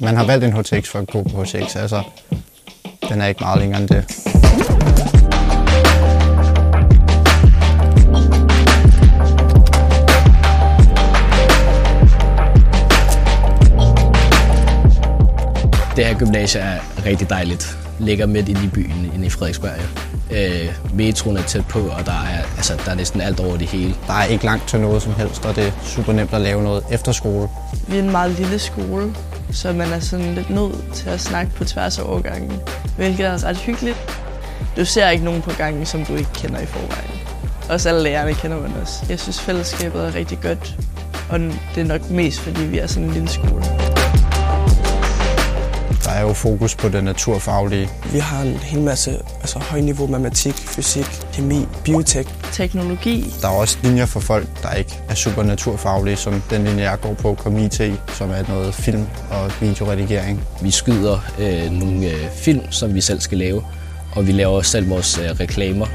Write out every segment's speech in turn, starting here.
Man har valgt en HTX for at gå på HTX, altså den er ikke meget længere end det. Det her gymnasie er rigtig dejligt. Ligger midt inde i byen, inde i Frederiksberg. Øh, metroen er tæt på, og der er, altså, der er næsten alt over det hele. Der er ikke langt til noget som helst, og det er super nemt at lave noget efter skole. Vi er en meget lille skole, så man er sådan lidt nødt til at snakke på tværs af årgangen, hvilket er ret hyggeligt. Du ser ikke nogen på gangen, som du ikke kender i forvejen. Også alle lærerne kender man også. Jeg synes, fællesskabet er rigtig godt, og det er nok mest, fordi vi er sådan en lille skole. Jo fokus på det naturfaglige. Vi har en hel masse altså højniveau matematik, fysik, kemi, biotek. Teknologi. Der er også linjer for folk, der ikke er super naturfaglige, som den linje, jeg går på, kom IT, som er noget film og videoredigering. Vi skyder øh, nogle øh, film, som vi selv skal lave, og vi laver også selv vores øh, reklamer.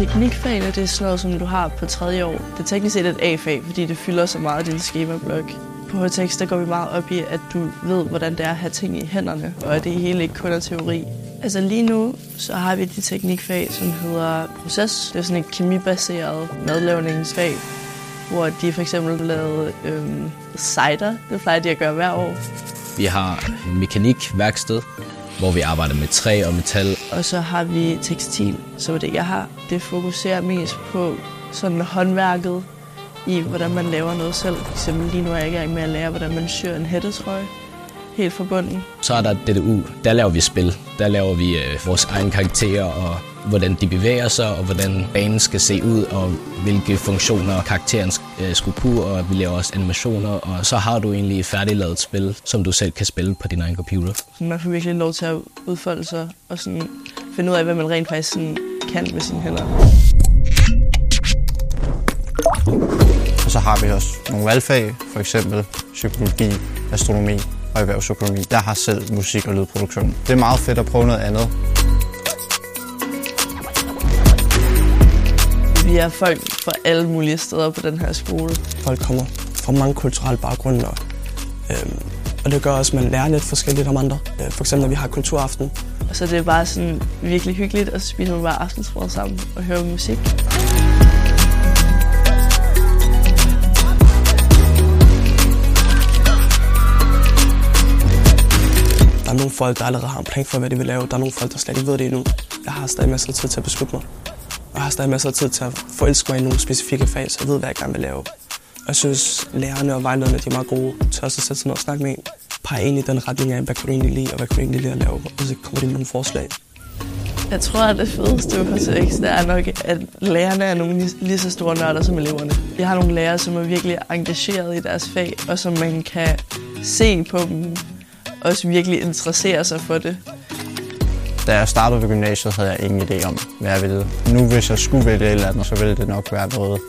Teknikfagene det er sådan noget, som du har på tredje år. Det er teknisk set et A-fag, fordi det fylder så meget i din skemablok. På HTX der går vi meget op i, at du ved, hvordan det er at have ting i hænderne, og at det hele ikke kun er teori. Altså lige nu, så har vi de teknikfag, som hedder proces. Det er sådan et kemibaseret madlavningsfag, hvor de for eksempel lavede øhm, cider. Det plejer de at gøre hver år. Vi har mekanikværksted, hvor vi arbejder med træ og metal. Og så har vi tekstil, så det jeg har, det fokuserer mest på sådan håndværket i, hvordan man laver noget selv. For eksempel lige nu er jeg i gang med at lære, hvordan man syr en hættetrøje helt fra bunden. Så er der DDU. Der laver vi spil. Der laver vi øh, vores egne karakterer og hvordan de bevæger sig, og hvordan banen skal se ud, og hvilke funktioner karakteren øh, skulle på, og vi laver også animationer, og så har du egentlig et færdiglavet spil, som du selv kan spille på din egen computer. Man får virkelig lov til at udfolde sig og sådan finde ud af, hvad man rent faktisk sådan kan med sine hænder. Og så har vi også nogle valgfag, for eksempel psykologi, astronomi og erhvervsøkonomi. Jeg har selv musik- og lydproduktion. Det er meget fedt at prøve noget andet. Vi er folk fra alle mulige steder på den her skole. Folk kommer fra mange kulturelle baggrunde, og, øhm, og det gør også, at man lærer lidt forskelligt om andre. Øh, for eksempel, når vi har kulturaften. Og så det er bare sådan virkelig hyggeligt at spise bare aftensmad sammen og høre musik. Der er nogle folk, der allerede har en plan for, hvad de vil lave. Der er nogle folk, der slet ikke ved det endnu. Jeg har stadig masser af tid til at beslutte mig. Og jeg har stadig masser af tid til at forelske mig i nogle specifikke fag, så jeg ved, hvad jeg gerne vil lave. Og jeg synes, lærerne og vejlederne de er meget gode til også at sætte sig ned og snakke med en. Pege ind i den retning af, hvad kan du egentlig lide, og hvad kan du egentlig lide at lave. Og så kommer de med nogle forslag. Jeg tror, at det fedeste ved HTX, det er nok, at lærerne er nogle lige, lige så store nørder som eleverne. Jeg har nogle lærere, som er virkelig engageret i deres fag, og som man kan se på dem, også virkelig interessere sig for det. Da jeg startede ved gymnasiet, havde jeg ingen idé om, hvad jeg ville. Nu hvis jeg skulle vælge et eller andet, så ville det nok være noget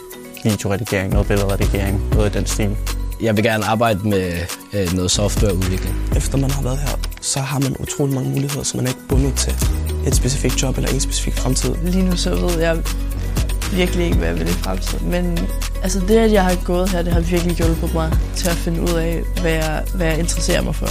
videoredigering, noget billedredigering, noget i den stil. Jeg vil gerne arbejde med øh, noget softwareudvikling. Efter man har været her, så har man utrolig mange muligheder, så man er ikke bundet til et specifikt job eller en specifik fremtid. Lige nu så ved jeg virkelig ikke, hvad jeg vil i fremtiden. Men altså det, at jeg har gået her, det har virkelig hjulpet mig til at finde ud af, hvad jeg, hvad jeg interesserer mig for.